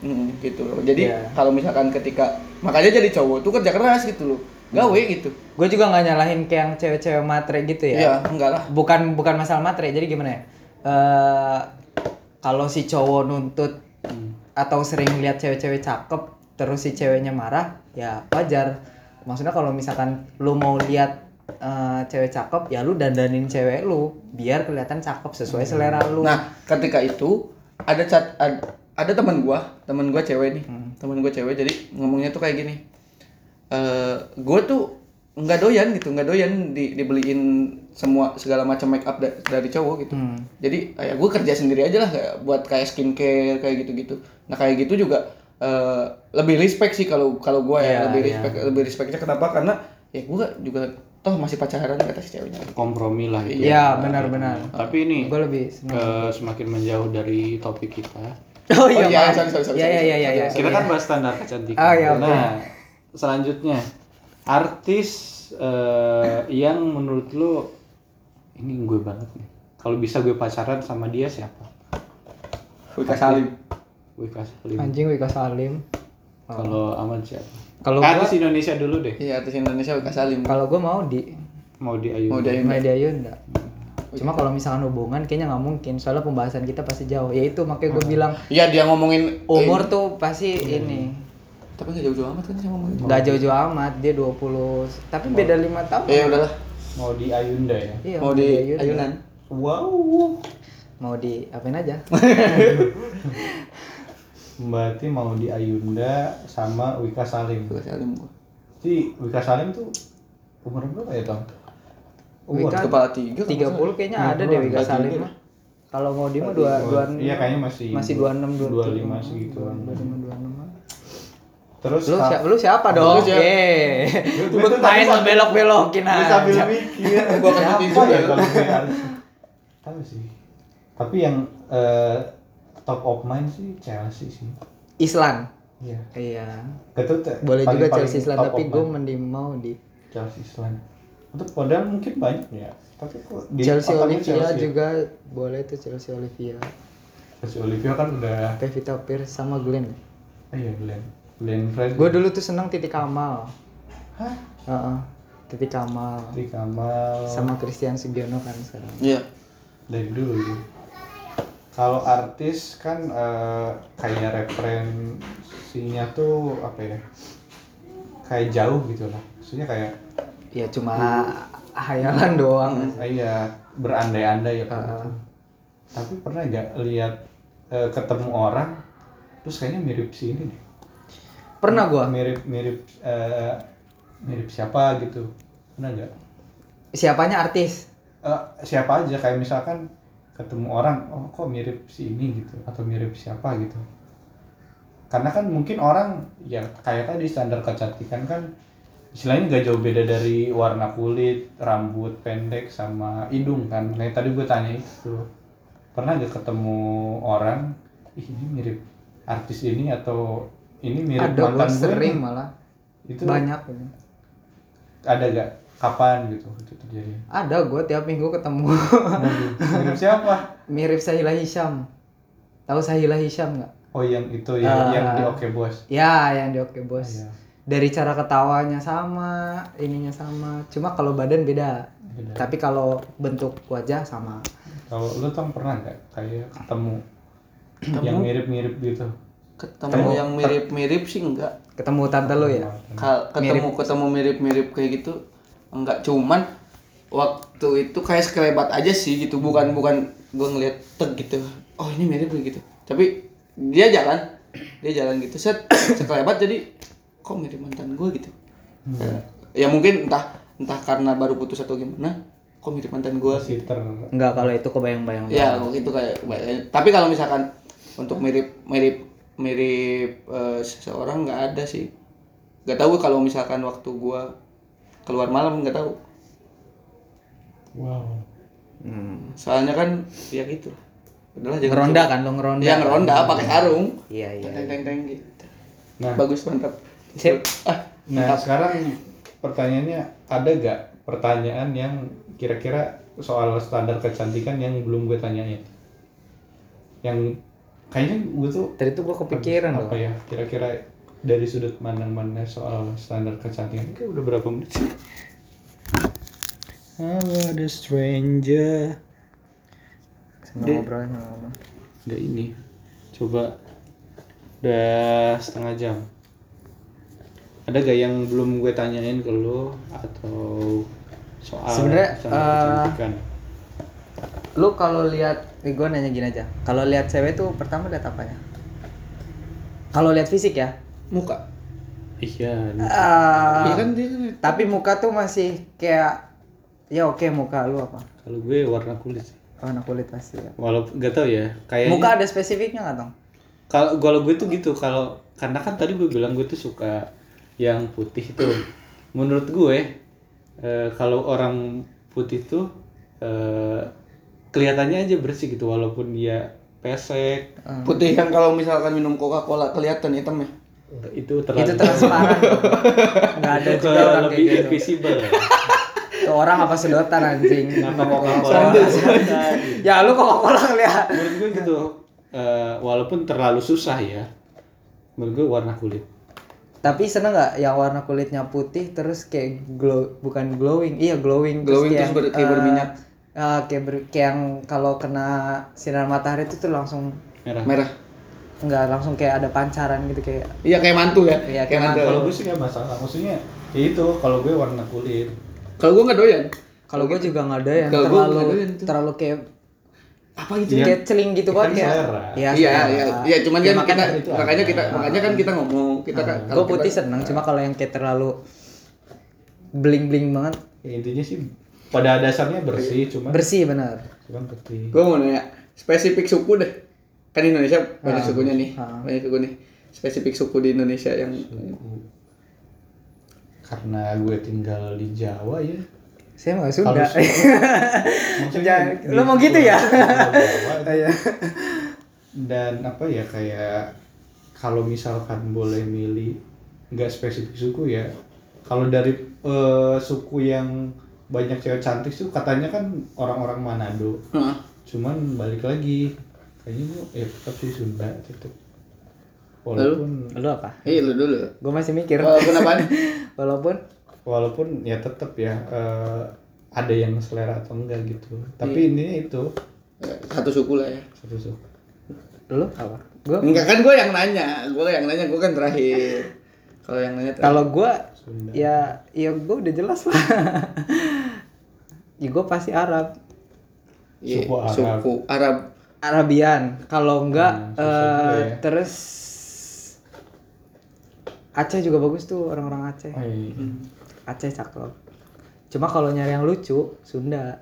Hmm, gitu loh. Jadi Iya. kalau misalkan ketika makanya jadi cowok tuh kerja keras gitu loh. Gawe gitu. gue juga nggak nyalahin kayak yang cewek-cewek matre gitu ya Iya, enggak lah. bukan bukan masalah matre jadi gimana ya Eh, kalau si cowok nuntut atau sering lihat cewek-cewek cakep terus si ceweknya marah ya wajar maksudnya kalau misalkan lu mau lihat eh, cewek cakep ya lu dandanin cewek lu biar kelihatan cakep sesuai selera lu Nah, ketika itu ada cat ad- ada teman gua, teman gua cewek nih. Teman gua cewek jadi ngomongnya tuh kayak gini. Eh, gua tuh nggak doyan gitu, nggak doyan di, dibeliin semua segala macam make up da- dari cowok gitu. Hmm. Jadi ya gue kerja sendiri aja lah kayak buat kayak skincare kayak gitu-gitu. Nah kayak gitu juga eh, lebih respect sih kalau kalau gue ya Iya, lebih iya. respect lebih respectnya kenapa karena ya gue juga toh masih pacaran kata si ceweknya. kompromi lah itu Iya benar-benar tapi ini gue lebih seneng eh, semakin menjauh dari topik kita oh iya iya, sorry, sorry, sorry, iya iya sorry, iya iya iya. kita kan bahas standar kecantikan Oh, oke. nah selanjutnya. Artis eh, yang menurut lu ini gue banget nih. Kalau bisa gue pacaran sama dia siapa? Wika Salim. kasih Salim. anjing Wika Salim. Kalau aman siapa? Kalau gua artis Indonesia dulu deh. Iya artis Indonesia Wika Salim. kalau gue mau di mau di Ayu Mau di- media enggak cuma kalau misalkan hubungan kayaknya nggak mungkin. Soalnya pembahasan kita pasti jauh. Ya itu makanya gue bilang Iya dia ngomongin umur tuh pasti ini tapi nggak jauh-jauh amat kan sama ngomongin. nggak jauh-jauh amat dia 20 tapi beda lima tahun Ya udahlah. mau di Ayunda ya iya Mau di Ayun. ayunan. wow mau di apain aja berarti mau di Ayunda sama Wika Salim Wika Salim gua. Jadi Wika Salim tuh umur berapa ya Tom? Umur Wika Kepala tiga. nggak 30 kayaknya Iya, ada deh Wika Salim mah kalau mau di mah dua dua Iya kayaknya masih masih 26 25 segituan. 25 26 Terus lu siapa lu siapa dong siapa? eh Gua tuh main tadi lo belok belokin Gue sambil aja mikir Gua siapa mikir juga ya ya. kalau gue harus tahu sih. Tapi yang eh, top of mind sih Chelsea sih. Islan Iya. iya Itu boleh juga Chelsea Islan tapi gue mending mau di Chelsea Island. Untuk padahal mungkin banyak ya. Tapi kok di Chelsea Olivia Chelsea ya? juga boleh tuh Chelsea Olivia Chelsea Olivia kan udah Pevita Pierce sama Glenn iya Glenn. Glenn Fredly. gue dulu tuh seneng Titi Kamal Hah? Heeh. Titi Kamal Di Kamal sama Christian Sugiono kan sekarang Iya. dari dulu gitu. Kalau artis kan eh, kayak referensinya tuh apa ya? Kayak jauh gitu lah. Maksudnya kayak ya cuma hayalan doang ah, iya berandai-andai ya. Heeh. Tapi pernah nggak lihat eh, ketemu orang terus kayaknya mirip si ini deh. Pernah gua Mirip mirip eh, mirip siapa gitu. Pernah nggak? siapanya artis Eh, siapa aja kayak misalkan ketemu orang oh kok mirip si ini gitu atau mirip siapa gitu karena kan mungkin orang ya kayak tadi standar kecantikan kan istilahnya nggak jauh beda dari warna kulit rambut pendek sama hidung kan kayak tadi gue tanya itu pernah gak ketemu orang ih ini mirip artis ini atau ini mirip ada mantan gue sering nih." malah itu banyak ada gak kapan gitu itu terjadi ada gua tiap minggu ketemu mirip siapa mirip Sahila Hisham tahu Sahila Hisham nggak Oh yang itu ya, Ah. yang di Oke Bos. ya yang di Oke Bos Iya. dari cara ketawanya sama ininya sama cuma kalau badan beda Beda. tapi kalau bentuk wajah sama Kalau lu tuh pernah nggak kayak ketemu, Ketemu? yang mirip-mirip gitu? Ketemu yang mirip-mirip sih enggak. ketemu tante lo ya? Ka- ketemu ketemu mirip-mirip kayak gitu enggak. Cuman waktu itu kayak sekelebat aja sih gitu. Bukan bukan gue ngeliat teg gitu. Oh ini mirip gitu. Tapi dia jalan. Dia jalan gitu. Set sekelebat jadi kok mirip mantan gue gitu? Ya mungkin entah entah karena baru putus atau gimana kok mirip mantan gue Masih ter Enggak? Kalau itu kebayang-bayang ya itu kayak tapi kalau misalkan untuk mirip mirip mirip eh, seseorang nggak ada sih. Nggak tahu kalau misalkan waktu gua keluar malam nggak tahu. Wow. Hmm. soalnya kan ya gitu. Jangan ngeronda kan lo ngeronda. Ya ngeronda pakai sarung. iya iya. Teng teng teng gitu. Nah, bagus mantap. Sip. ah nah sekarang pertanyaannya ada gak pertanyaan yang kira-kira soal standar kecantikan yang belum gue tanyain? yang kayaknya gue tuh Tadi tuh gua kepikiran apa loh. ya kira-kira dari sudut pandang mana soal standar kecantikan. Kayak udah berapa menit sih? Halo ada stranger. Dia- ngobrol ngobrol. Udah ini. Coba udah setengah jam. Ada gak yang belum gue tanyain ke lo atau soal Sebenarnya, standar eh, kecantikan Lu kalau lihat, eh, gue nanya gini aja. Kalau lihat cewek tuh pertama lihat apanya? Kalau lihat fisik ya. muka iya kan dia kan tapi muka tuh masih kayak ya oke muka lu apa? kalau gue warna kulit Warna kulit pasti ya. walaupun gak tau ya kayaknya Muka ada spesifiknya nggak dong? kalau kalau gue tuh gitu kalau karena kan tadi gue bilang gue tuh suka yang putih itu menurut gue eh, kalau orang putih tuh eh, kelihatannya aja bersih gitu walaupun dia pesek putih yang kalau misalkan minum coca cola kelihatan hitam ya itu terlalu Itu transparan. Nggak ada Itu juga orang lebih kayak gitu. invisible Tuh orang apa sedotan anjing. Coca-Cola. ya lu kok cola ngeliat. menurut gue gitu eh, walaupun terlalu susah ya menurut gue warna kulit Tapi seneng nggak yang warna kulitnya putih terus kayak glow bukan glowing, iya glowing Glowing kayak terus ber- kayak eh, berminyak. Eh, kayak ber- kayak yang kalau kena sinar matahari itu tuh langsung merah. Merah. Nggak langsung kayak ada pancaran gitu kayak iya kayak mantu ya? Iya, kayak kayak mantu. kalau gue sih gak masalah. Maksudnya ya itu kalau gue warna kulit. Kalau gue nggak doyan. Kalau gue juga nggak ada yang Kalau gua terlalu doyan terlalu kayak apa gitu? Iya. kayak celing gitu Kan banget kayak selera. Iya, iya iya iya cuman Ya, kan makanya kita makanya kita makanya kan kita ngomong kita kan gue putih seneng cuma kalau yang kayak terlalu bling bling banget. Ya, intinya sih pada dasarnya bersih cuma bersih benar cuman putih gue mau nanya spesifik suku deh kan Indonesia banyak Ah. sukunya nih Ah. banyak suku nih spesifik suku di Indonesia yang Suku. karena gue tinggal di Jawa ya saya nggak Sunda Maksudnya lu mau gitu ya? Jawa. Iya. dan apa ya kayak kalau misalkan boleh milih nggak spesifik suku ya kalau dari eh, suku yang banyak cewek cantik tuh katanya kan orang-orang Manado. Heeh. cuman balik lagi kayaknya gue ya tetap sih Sunda tetap walaupun lu apa? Iya lu dulu. gue masih mikir. Walaupun apaan? walaupun? Walaupun ya tetap ya eh, ada yang selera atau enggak gitu. Tapi ini itu. Satu suku lah ya. satu suku. Lu apa? Gue Enggak kan gue yang nanya, gue yang nanya, gue kan terakhir. Kalau yang nanya kalau gue Sunda. ya ya gue udah jelas lah. Ya gue pasti Arab. Iya, suku Arab. suku Arab. Arabian. Kalau enggak Hmm, eh, juga ya. terus Aceh juga bagus tuh orang-orang Aceh. Oh, iya. Aceh cakep cuma kalau nyari yang lucu Sunda.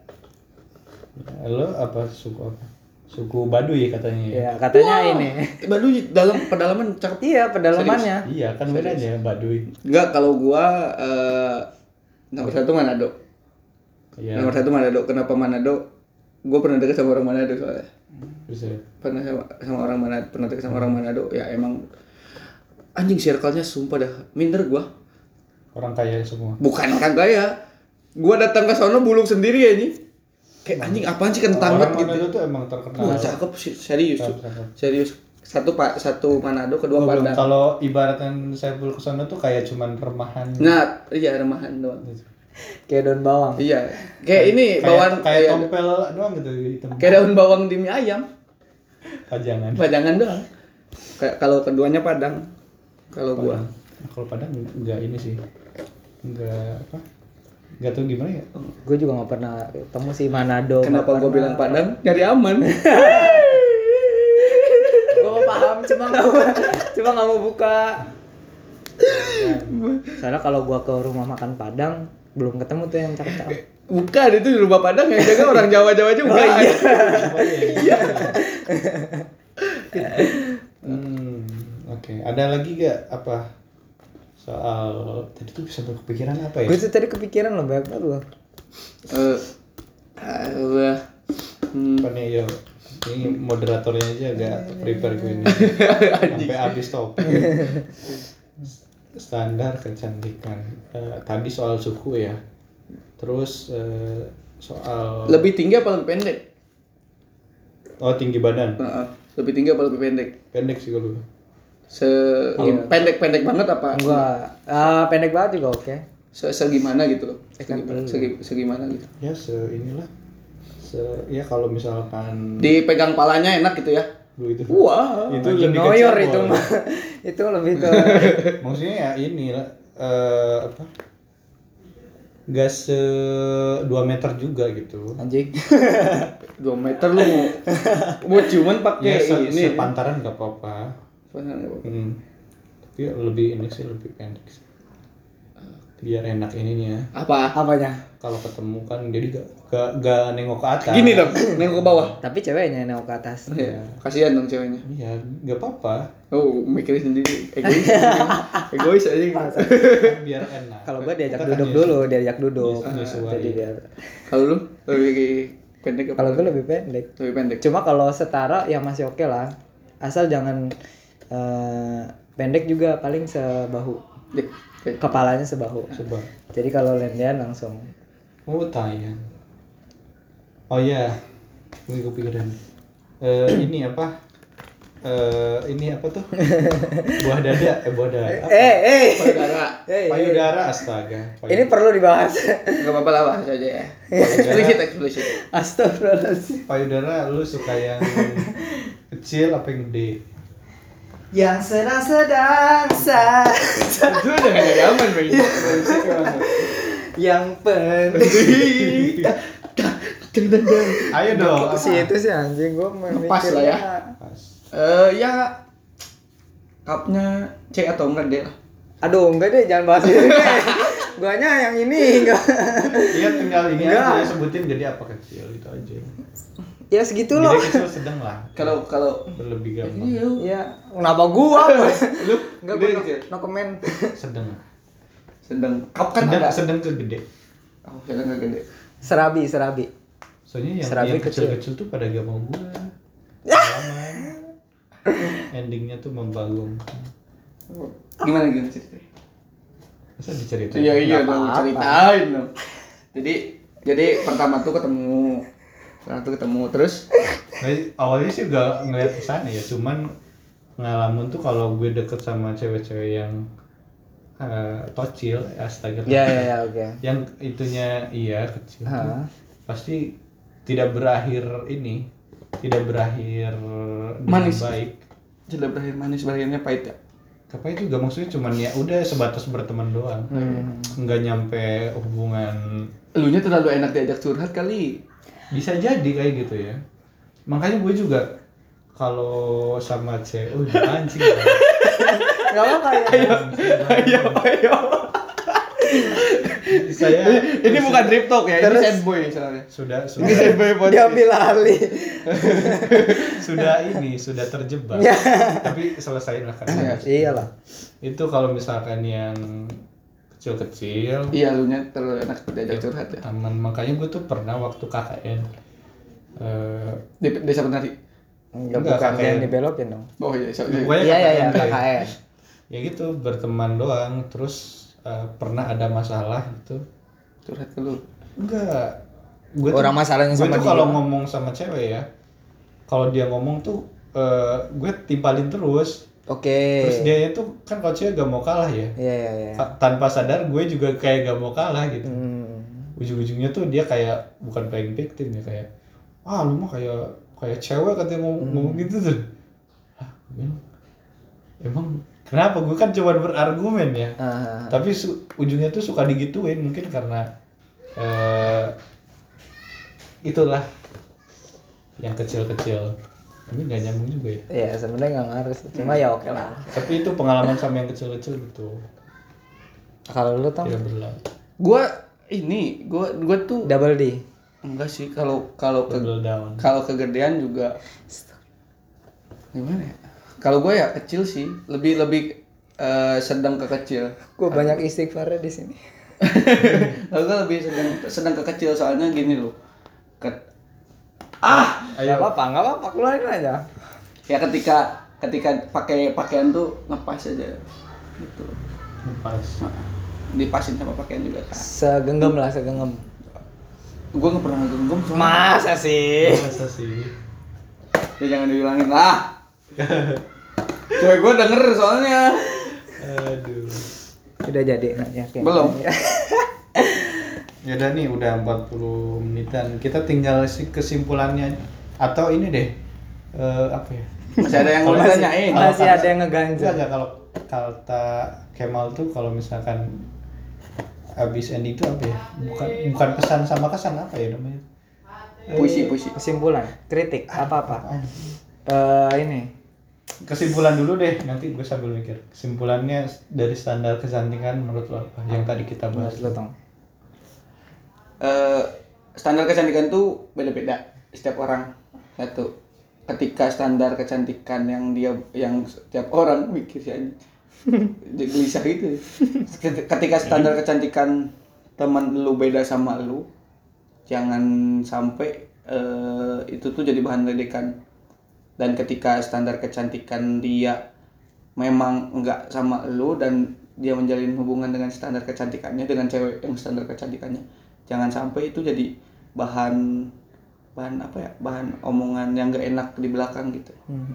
Lo apa suku apa suku Baduy katanya ya ya katanya ini Baru dalam pedalaman cakep. iya pedalamannya iya kan bedanya Baduy Enggak, kalau gua eh, nomor satu Manado. iya Nomor satu Manado. Kenapa Manado? Gue pernah deket sama orang Manado soalnya. bisa Pernah sama, sama orang Manado, pernah deket sama orang Manado. Ya emang anjing circle-nya sumpah dah minder gua. orang kaya semua Bukan orang kaya. Gua datang ke sono bulung sendiri ya ini. Kayak anjing apaan sih kentang banget gitu. Manado tuh emang terkenal Wah, cakep sih, serius. Cakep, cakep. Serius. Satu Pak, satu Manado, kedua Oh. Padang. kalau ibaratkan saya ke sana tuh kayak cuman remahan Nah, iya remahan doang. kayak daun bawang Iya. Kayak ini kayak, bawaan kayak kayak, tompel doang gitu hitam kayak daun bawang di mie ayam. pajangan Padangan doang. Kayak kalau keduanya Padang. Kalau gua. Nah, kalau Padang enggak ini sih enggak apa enggak tahu gimana ya? Gue juga nggak pernah ketemu si Manado Kenapa gua bilang Padang? Nyari aman. gue paham cuma nggak mau cuma nggak mau buka. Soalnya kalau gua ke rumah makan Padang belum ketemu tuh yang cakep-cakep Bukan, itu di rumah Padang yang jaga orang Jawa-Jawa juga. iya. Hmm oke. Ada lagi gak apa soal tadi tuh bisa kepikiran apa ya gue tuh tadi kepikiran loh banyak banget loh Eh, Allah. Hmm. apa nih yo ini moderatornya aja agak prepare gue ini sampai habis topik standar kecantikan Eh, tadi soal suku ya terus eh, soal Lebih tinggi apa lebih pendek? oh tinggi badan Heeh. lebih tinggi apa lebih pendek pendek sih kalau. Se pendek pendek banget apa? Gua ah, pendek banget juga oke. se segimana gitu loh. Segimana, segi- segimana gitu. Ya se inilah. Se ya kalau misalkan dipegang palanya enak gitu ya? Lu itu wah itu lebih noyor kecil, itu mah. itu lebih ke maksudnya ya ini lah eh, apa? Gak se 2 meter juga gitu. Anjing. dua meter lu. Mau mau cuman ya pakai se ini. sepantaran gak apa-apa hmm. tapi lebih ini sih lebih pendek sih. biar enak ininya apa Apanya? kalau ketemu kan jadi gak, gak, gak nengok ke atas gini dong nengok ke bawah Tapi ceweknya nengok ke atas. Iya. kasihan dong ceweknya iya gak apa-apa oh mikirin sendiri egois egois aja biar enak Kalau gua diajak Kita kan duduk ya- dulu, diajak duduk. Jadi biar kalau lu lebih pendek kalau gue lebih pendek. lebih pendek Cuma kalau setara ya masih oke lah. Asal jangan eh, pendek juga paling sebahu. deh oke. Kepalanya sebahu. coba Jadi kalau lendian langsung oh tayang oh iya ini kepikiran eh ini apa eh ini apa tuh buah dada eh buah dada apa? Eh, eh. Saudara, Eh, payudara astaga Ini perlu dibahas. nggak apa-apa lah bahas aja ya. Eksplisit, eksplisit. Astagfirullahaladzim. payudara lu suka yang kecil apa yang gede Yang sedang-sedang sa Itu udah gak jadi aman, Bang. yang penting. ayo dong sih itu sih anjing gua Pas lah ya. Pas. Eh, ya cupnya C atau enggak deh lah. Aduh, enggak deh, jangan bahas itu. Guanya yang ini enggak. iya tinggal ini Enggak. aja sebutin gede apa kecil itu aja ya segitu loh. kecil sedang lah Kalau kalau berlebih gampang Iya, kenapa gua? Lu Enggak gede gua kecil. no, no comment. sedang Sedang cup kan sedang ada. sedang ke gede Oh, sedang nggak gede. Serabi, serabi. soalnya yang, Serabi yang kecil. kecil-kecil tuh pada gak mau gua Lama. endingnya tuh membangun Gimana gimana ceritanya? masa diceritain Iya iya Nggak dong ceritain dong. Jadi jadi pertama tuh ketemu pertama tuh ketemu terus Nah, awalnya sih gak ngeliat ke sana ya, cuman pengalaman tuh kalau gue deket sama cewek-cewek yang eh, tocil, astaga. Ya ya ya, oke. Yang itunya iya kecil, tuh, Hah. pasti tidak berakhir ini, tidak berakhir dengan Manis. baik. sudah berakhir manis berakhirnya pahit ya. Tapi juga maksudnya cuman ya udah sebatas berteman doang, Hmm. nggak nyampe hubungan. Elunya terlalu enak diajak curhat kali. Bisa jadi kayak gitu ya. Makanya gue juga kalau sama cewek, oh anjing. Enggak apa-apa ya. Ayo ayo. saya Ini bukan drip talk ya, Terus- ini sad boy soalnya. sudah Ini sudah sad boy podcast. Diambil alih. sudah ini sudah terjebak Ya. tapi selesaiin lah kan Iyalah. itu kalau misalkan yang kecil-kecil Iya, elunya terlalu enak diajak curhat ya. aman makanya gue tuh pernah waktu KKN eh Di desa penari. Enggak Enggak, yang dibelokin dong. Oh iya, so, pokoknya Iya iya iya, KKN. KKN. ya gitu berteman doang terus eh, pernah ada masalah gitu curhat ke lu. enggak gue Orang masalahnya gue sama tuh dia. kalau ngomong sama cewek ya kalau dia ngomong tuh eh, gue timpalin terus Oke. terus dia itu kan cewek gak mau kalah ya. Iya iya iya. Ta- tanpa sadar gue juga kayak gak mau kalah gitu. Hmm. ujung-ujungnya tuh dia kayak bukan playing victim ya kayak wah lu mah kayak kayak cewek katanya ngomong, ngomong gitu tuh. Ah bilang, emang kenapa? Gue kan cuma berargumen ya. Ah, tapi ujungnya tuh suka digituin mungkin karena eh itulah yang kecil-kecil tapi nggak nyambung juga ya Iya sebenarnya nggak ngaruh sih. Cuma ya oke lah. tapi itu pengalaman sama yang kecil-kecil gitu Kalau lu tau Gua ini, gua gua tuh double D. enggak sih kalau kalau ke kalau kegedean juga gimana ya? Kalau gue ya kecil sih, lebih lebih eh, sedang ke kecil. Gue banyak istighfarnya di sini. Kalau gue lebih sedang sedang ke kecil soalnya gini loh. Ah, Gak apa-apa, nggak apa-apa, keluarin aja. ya ketika ketika pakai pakaian tuh ngepas aja gitu. pas Nah, dipasin sama pakaian juga kan. Segenggam lah, segenggam. Gue nggak pernah genggam. Masa sih? masa sih Ya jangan diulangin lah. Cewek gue denger soalnya. Aduh. Udah jadi nanya kayak Belum. Ya udah nih udah 40 menitan. Kita tinggal si kesimpulannya atau ini deh. eh, apa ya? Masih ada yang mau Kalau ditanyain. Kalau Masih kata- ada yang ngeganjel. Enggak, enggak, kalau kata Kemal tuh kalau misalkan habis ending itu apa ya? Bukan bukan pesan sama kesan apa ya namanya? Puisi, puisi. Kesimpulan, kritik, apa-apa. Apaan? Eh ini. Kesimpulan dulu deh, nanti gue sambil mikir. Kesimpulannya dari standar kecantikan menurut lo apa? Yang tadi kita bahas. Menurut lo tong. Eh, standar kecantikan tuh beda-beda setiap orang. Satu, ketika standar kecantikan yang dia yang setiap orang mikir sih gelisah gitu. Ketika standar kecantikan teman lu beda sama lu, jangan sampai eh, itu tuh jadi bahan ledekan. Dan ketika standar kecantikan dia memang enggak sama lu dan dia menjalin hubungan dengan standar kecantikannya dengan cewek yang standar kecantikannya jangan sampai itu jadi bahan bahan apa ya bahan omongan yang gak enak di belakang gitu. Hmm.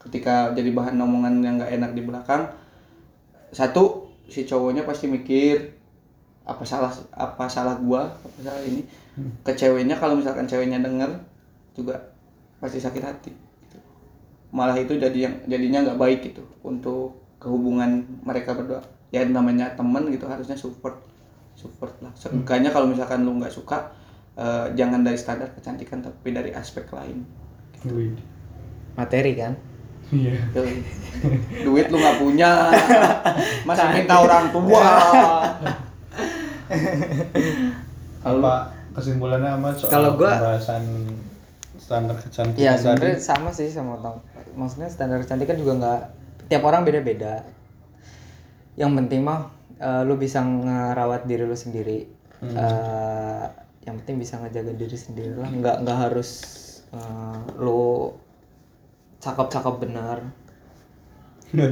ketika jadi bahan omongan yang gak enak di belakang satu si cowoknya pasti mikir apa salah apa salah gua apa salah ini? Ke ceweknya kalau misalkan ceweknya denger juga pasti sakit hati gitu. malah itu jadi yang jadinya nggak baik gitu untuk kehubungan mereka berdua. Ya namanya temen gitu harusnya support support lah seenggaknya kalau misalkan lu nggak suka eh, jangan dari standar kecantikan tapi dari aspek lain Wih. Materi kan? Iya. Duit lu nggak punya masih minta orang tua Apa kesimpulannya apa soal Kalau gua- pembahasan standar kecantikan Ya tadi? sebenarnya sama sih sama tong. Maksudnya standar kecantikan juga nggak tiap orang beda-beda. Yang penting mah eh, lu bisa ngerawat diri lu sendiri. Eh, yang penting bisa ngejaga diri sendiri lah. Nggak nggak harus eh, lu cakep-cakep benar.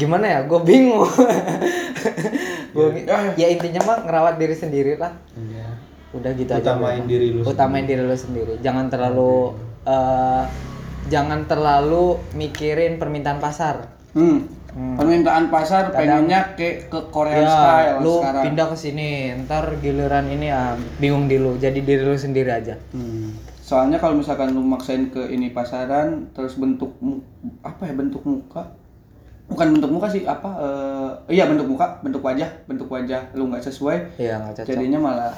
Gimana ya? Gue bingung. Gua bi- ya intinya mah ngerawat diri sendiri lah. Iya. Udah gitu aja. Utamain gua mah. diri lu Utamain diri lu sendiri. Jangan terlalu eh, jangan terlalu mikirin permintaan pasar. hmm. Permintaan pasar pengennya ke ke Korea ya, style lu sekarang pindah ke sini, ntar giliran ini ah bingung di lu. Jadi diri lu sendiri aja. Hmm. Soalnya kalau misalkan lu maksain ke ini pasaran terus bentuk apa ya bentuk muka bukan bentuk muka sih apa eh, iya bentuk muka bentuk wajah bentuk wajah lu nggak sesuai Iya nggak cocok. jadinya malah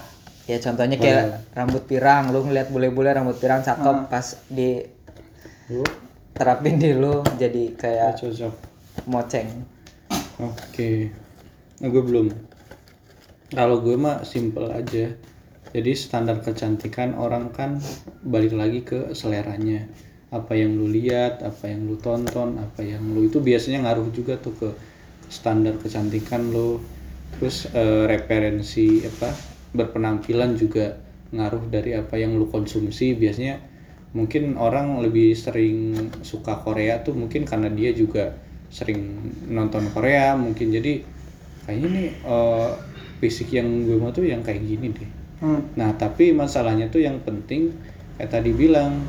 Ya contohnya kayak rambut pirang, lu ngeliat bule-bule rambut pirang cakep pas di Lu terapin di lu jadi kayak cocok. Moceng. Oke. Nah, gue belum. Kalau gue mah simple aja. Jadi standar kecantikan orang kan balik lagi ke seleranya. Apa yang lu lihat, apa yang lu tonton, apa yang lu itu biasanya ngaruh juga tuh ke standar kecantikan lo. Terus eh, referensi apa berpenampilan juga ngaruh dari apa yang lu konsumsi. Biasanya mungkin orang lebih sering suka Korea tuh mungkin karena dia juga sering nonton Korea mungkin. Jadi kayaknya nih eh, fisik yang gue mau tuh yang kayak gini deh. Hmm. nah tapi masalahnya tuh yang penting kayak tadi bilang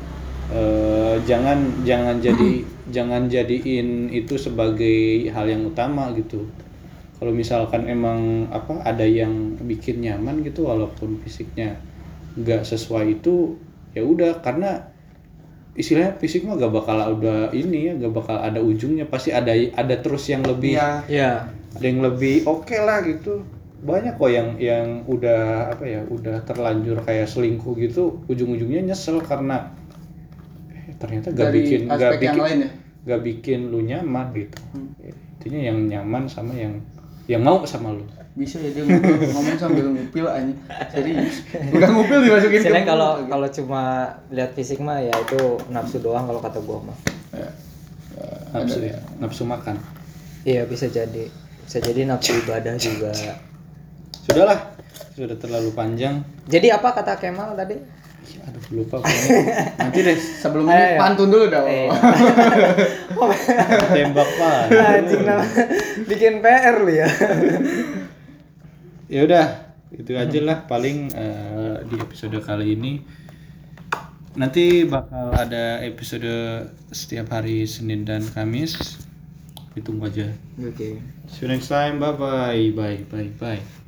eh, jangan jangan jadi jangan jadiin itu sebagai hal yang utama gitu. Kalau misalkan emang apa ada yang bikin nyaman gitu walaupun fisiknya nggak sesuai itu ya udah. Karena istilahnya fisik mah gak bakal udah ini ya gak bakal ada ujungnya pasti ada ada terus yang lebih Iya. Iya. ada yang lebih oke lah gitu banyak kok yang yang udah apa ya udah terlanjur kayak selingkuh gitu ujung-ujungnya nyesel karena eh, ternyata gak dari bikin gak bikin lain ya gak bikin lu nyaman gitu Hmm. intinya yang nyaman sama yang yang mau sama lu bisa ya dia ngupil, ngomong sambil ngupil aja serius udah ngupil dimasukin ke Istilahnya kalau kalau cuma lihat fisik mah ya itu nafsu doang kalau kata gua mah. Ya. nafsu ya nafsu makan Iya bisa jadi. Bisa jadi nafsu ibadah juga. sudahlah sudah terlalu panjang Jadi apa kata Kemal tadi? Aduh lupa pokoknya. nanti deh sebelum ini iya. pantun dulu dong Eh. tembak pak Anjing bikin PR lu ya. Ya udah itu aja lah paling eh, di episode kali ini. Nanti bakal ada episode setiap hari Senin dan Kamis. Ditunggu aja. Oke. see you next time. Bye bye bye bye bye